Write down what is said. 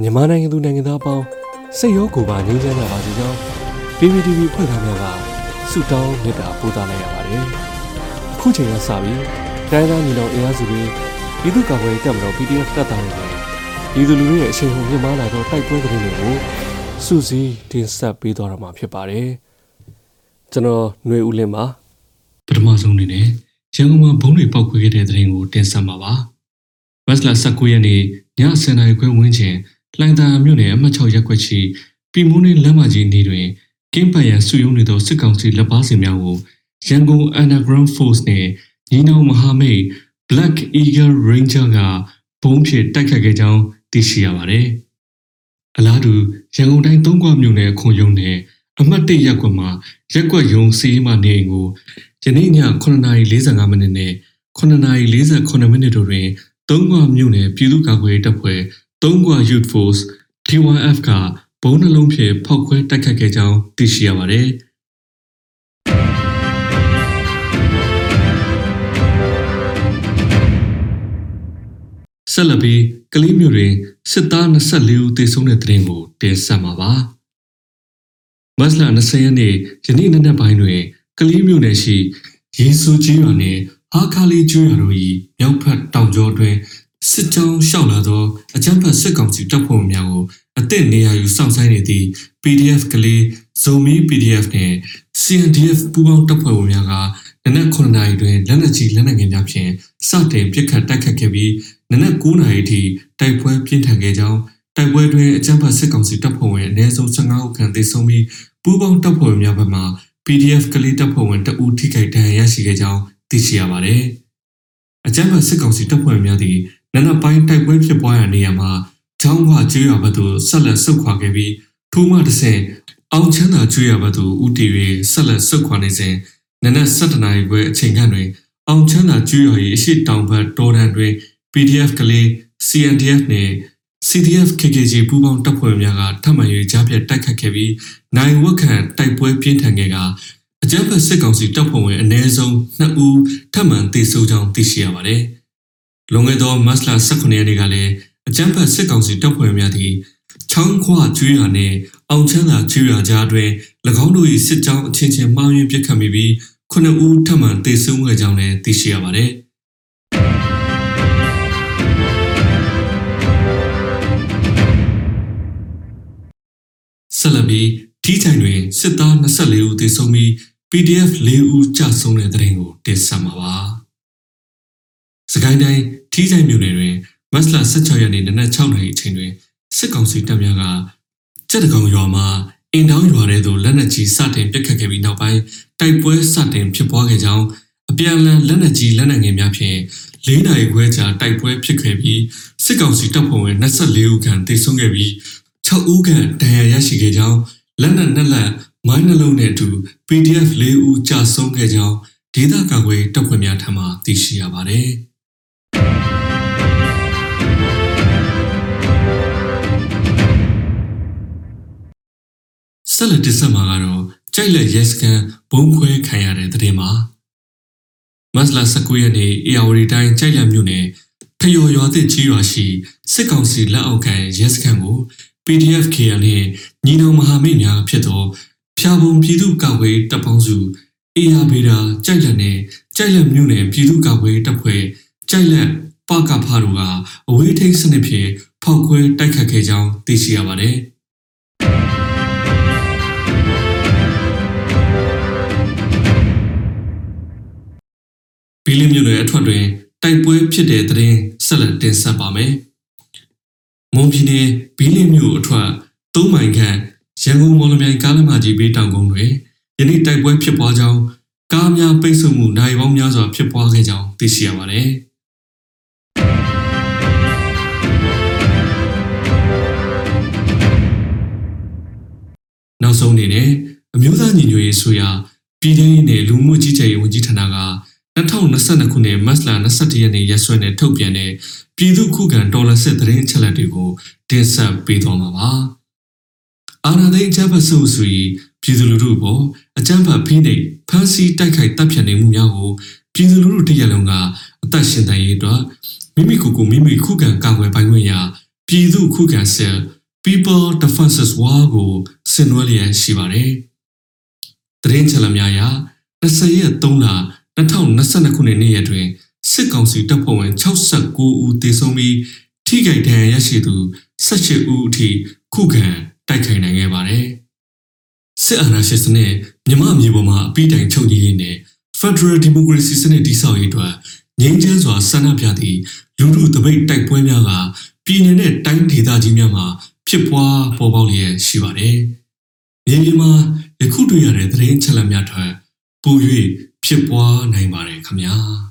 မြန်မာနိုင်ငံသူနိုင်ငံသားအပေါင်းစိတ်ရောကိုယ်ပါငြိမ်းချမ်းကြပါစေကြောင်း PPTV ဖွဲ့သားများကဆုတောင်းမေတ္တာပို့သလိုက်ရပါတယ်။အခုချိန်ကစပြီးတိုင်းသားညီနောင်အင်အားစုတွေပြည်သူ့ကာကွယ်ရေးတပ်မတော် PDF တပ်သားတွေနဲ့ပြည်သူလူထုရဲ့အရှိန်ဟုန်မြင့်မားလာသောတိုက်ပွဲသတင်းတွေကိုစူးစီးတင်ဆက်ပေးသွားတော့မှာဖြစ်ပါတယ်။ကျွန်တော်ຫນွေဦးလင်းပါပထမဆုံးအနေနဲ့ရန်ကုန်မှာဘုံတွေပောက်ခွေခဲ့တဲ့တဲ့ရင်ကိုတင်ဆက်မှာပါ။မတ်လ19ရက်နေ့ည10:00နာရီခွဲဝန်းကျင် လှိုင်သာယာမြို့နယ်အမှတ်6ရပ်ကွက်ရှိပြည်မုန်းနေလမ်းမကြီးနေတွင်ကင်းပန်ရန်စုယုံနေသောစစ်ကောင်စီလက်ပါစင်များကိုရန်ကုန် Underground Force နှင့်ညီနောင်မဟာမိတ် Black Eagle Ranger ကဘုံဖြင့်တိုက်ခတ်ခဲ့ကြောင်းသိရှိရပါတယ်။အလားတူရန်ကုန်တိုင်းသုံးခွမြို့နယ်ခွန်ယုံနယ်အမှတ်1ရပ်ကွက်မှာရက်ကွက်ယုံစီးမှနေအိမ်ကိုယနေ့ည9:45မိနစ်နဲ့9:48မိနစ်တို့တွင်သုံးခွမြို့နယ်ပြည်သူ့ကာကွယ်ရေးတပ်ဖွဲ့ သုံးခွ Youth Force T1F ကဘုံနှလုံးဖြင့်ဖောက်ခွဲတိုက်ခတ်ခဲ့ကြောင်းသိရှိရပါတယ်။ဆက်လက်ပြီးကလေးမျိုးတွင်စစ်သား24ဦးသေဆုံးတဲ့တဲ့ရင်ကိုတင်ဆက်မှာပါ။မတ်လ20ရက်နေ့ယနေ့နက်နက်ပိုင်းတွင်ကလေးမြို့နယ်ရှိရေစူကြီးရွာနှင့်ဟာခါလီကျွန်းရွာတို့၏မြောက်ဖက်တောင်ကျောတွင် စစ်ကြောင်းရှောက်လာသောအကြမ်းဖက်စစ်ကောင်စီတပ်ဖွဲ့ဝင်များကိုအသင့်နေရာယူစောင့်ဆိုင်နေသည့် PDF ကလေးဇုံမီ PDF နှင့် CNDF ပူးပေါင်းတပ်ဖွဲ့ဝင်များကနနက်9နာရီတွင်လက်နက်ကြီးလက်နက်ငယ်များဖြင့်စတင်ပစ်ခတ်တိုက်ခတ်ခဲ့ပြီးနနက်9နာရီထိတိုက်ပွဲပြင်းထန်ခဲ့ကြောင်းတိုက်ပွဲတွင်အကြမ်းဖက်စစ်ကောင်စီတပ်ဖွဲ့ဝင်အနည်းဆုံး15ဦးခန့်သေဆုံးပြီးပူးပေါင်းတပ်ဖွဲ့ဝင်များဘက်မှ PDF ကလေးတပ်ဖွဲ့ဝင်တအူထိခိုက်ဒဏ်ရာရရှိခဲ့ကြောင်းသိရှိရပါတယ်။အကြမ်းဖက်စစ်ကောင်စီတပ်ဖွဲ့ဝင်များသည် နနက်ပိုင်းတိုက်ပွဲဖြစ်ပွားရာနေရာမှာချောင်းခွကျွေးရွာဘက်သို့ဆက်လက်ဆုတ်ခွာခဲ့ပြီးထိုမှတစ်ဆင့်အောင်ချမ်းသာကျွေးရွာဘက်သို့ဦးတည်၍ဆက်လက်ဆုတ်ခွာနေစဉ်နနက်7:00နာရီခွဲအချိန်ခန့်တွင်အောင်ချမ်းသာကျွေးရွာ၏အရှိတောင်ဘက်တောတန်းတွင် PDF ကလေး CNDF နှင့် CDF KKG ပူးပေါင်းတပ်ဖွဲ့များကထပ်မံ၍ကြားဖြတ်တိုက်ခတ်ခဲ့ပြီးနိုင်ဝက်ခန့်တိုက်ပွဲပြင်းထန်ခဲ့ကအကြမ်းဖက်စစ်ကောင်စီတပ်ဖွဲ့ဝင်အ ਨੇ ဆုံး2ဦးထပ်မံတေဆုံးကြောင်းသိရှိရပါတယ်။ လွန်ခဲ့သောမတ်လ18ရက်နေ့ကလည်းအကြမ်းဖက်စစ်ကောင်စီတပ်ဖွဲ့များသည့်ချောင်းခွကျွေးရနှင့်အောင်ချမ်းသာကျွေးရကြားတွင်၎င်းတို့၏စစ်ကြောင်းအချင်းချင်းမှားယွင်းပစ်ခတ်မိပြီး9ဦးထပ်မံတေဆုံးခဲ့ကြောင်းလည်းသိရှိရပါတယ်။ဆက်လက်ပြီးထီးချိုင်တွင်စစ်သား24ဦးသေဆုံးပြီး PDF 4ဦးကြာဆုံးတဲ့တဲ့ရင်ကိုတင်ဆက်မှာပါ။စကိုင်းတိုင်း ထီးချိုင်မြို့နယ်တွင်မတ်လ16ရက်နေ့နနက်6နာရီအချိန်တွင်စစ်ကောင်စီတပ်များကစက်တကောင်ရွာမှာအင်တောင်းရွာထဲသို့လက်နက်ကြီးစတင်ပစ်ခတ်ခဲ့ပြီးနောက်ပိုင်းတိုက်ပွဲစတင်ဖြစ်ပွားခဲ့ကြောင်းအပြန်အလှန်လက်နက်ကြီးလက်နက်ငယ်များဖြင့်၄နိုင်ခွဲကြာတိုက်ပွဲဖြစ်ခဲ့ပြီးစစ်ကောင်စီတပ်ဖွဲ့ဝင်24ဦးခန့်သေဆုံးခဲ့ပြီး6ဦးခန့်ဒဏ်ရာရရှိခဲ့ကြောင်းလက်နက်နှစ်လက်မိုင်းနှလုံးနဲ့အတူ PDF ၄ဦးကြာဆုံးခဲ့ကြောင်းဒေသကာကွယ်တပ်ဖွဲ့များထံမှသိရှိရပါတယ်။ ဆက်လက်တင်ဆက်မှာကတော့ကြိုက်လက်ရဲစကန်ဘုံခွဲခံရတဲ့တဲ့တင်မှာမတ်လ19ရက်နေ့အေယာဝတီတိုင်းကြိုက်လက်မြို့နယ်ဖျော်ရွာသစ်ကြီးရွာရှိစစ်ကောင်စီလက်အောက်ခံရဲစခန်းကို PDF KL နဲ့ညီနောင်မဟာမိတ်များဖြစ်သောဖျာပုံပြည်သူ့ကာကွယ်တပ်ပေါင်းစုအေယာဗေဒာကြိုက်လက်နဲ့ကြိုက်လက်မြို့နယ်ပြည်သူ့ကာကွယ်တပ်ဖွဲ့ကြိုက်လက်ပကဖားတို့ကအဝေးထိန်းစနစ်ဖြင့်ဖောက်ခွဲတိုက်ခတ်ခဲ့ကြောင်းသိရှိရပါတယ်။ ဖြစ်တဲ့တဲ့ရင်ဆက်လက်တင်ဆက်ပါမယ်။မွန်ပြည်နယ်ဘီလီမြို့အထွက်၃မိုင်ခန့်ရန်ကုန်မော်လမြိုင်ကားလမ်းမကြီးဘေးတောင်ကုန်းတွင်ယနေ့တိုက်ပွဲဖြစ်ပွားကြောင်းကားများပိတ်ဆို့မှုနိုင်ပေါင်းများစွာဖြစ်ပွားခဲ့ကြောင်းသိရှိရပါတယ်။နောက်ဆုံးအနေနဲ့အမျိုးသားညီညွတ်ရေးဆိုရာပြည်ထောင်စုနဲ့လူမှုကြီးကြပ်ရေးဝန်ကြီးဌာနက 2022ခုနှစ်မတ်လ21ရက်နေ့ရက်စွဲနဲ့ထုတ်ပြန်တဲ့ပြည်သူ့ခုခံဒေါ်လာစစ်သတင်းအချက်အလက်တွေကိုတင်ဆက်ပေးသွားမှာပါ။အာဏာသိမ်းအကြမ်းဖက်ဆုပ်ဆူရေးပြည်သူလူထုပေါ်အကြမ်းဖက်ဖိနှိပ်ဖမ်းဆီးတိုက်ခိုက်တပ်ဖြတ်နေမှုများကိုပြည်သူလူထုတရက်လုံးကအသက်ရှင်တန်ရေးအတွက်မိမိကိုယ်ကိုမိမိခုခံကာကွယ်ပိုင်ခွင့်ရာပြည်သူခုခံစစ် People Defenses War ကိုဆင်နွှဲလျက်ရှိပါတယ်။တရင်ချက်လက်များအရ20ရက်3လ 2022ခုနှစ်နေ့ရက်တွင်စစ်ကောင်စီတပ်ဖွဲ့ဝင်69ဦးသေဆုံးပြီးထိခိုက်ဒဏ်ရာရရှိသူ18ဦးအထိခုခံတိုက်ခိုက်နိုင်ခဲ့ပါတယ်။စစ်အာဏာရှင်စနစ်မြမအမျိုးပေါ်မှာအပိတိုင်ချုပ်ငြိရေးနဲ့ Federal Democracy စနစ်တည်ဆောက်ရေးအတွက်ငြိမ်းချမ်းစွာဆန္ဒပြသည့်လူထုတပိတ်တိုက်ပွဲများကပြည်내နဲ့တိုင်းဒေသကြီးများမှာဖြစ်ပွားပေါ်ပေါက်လျက်ရှိပါတယ်။မြေပြင်မှာယခုတွေ့ရတဲ့သတင်းချက်လက်များထက်ပို၍ ဖြစ်ပွားနိုင်ပါတယ်ခင်ဗျာ။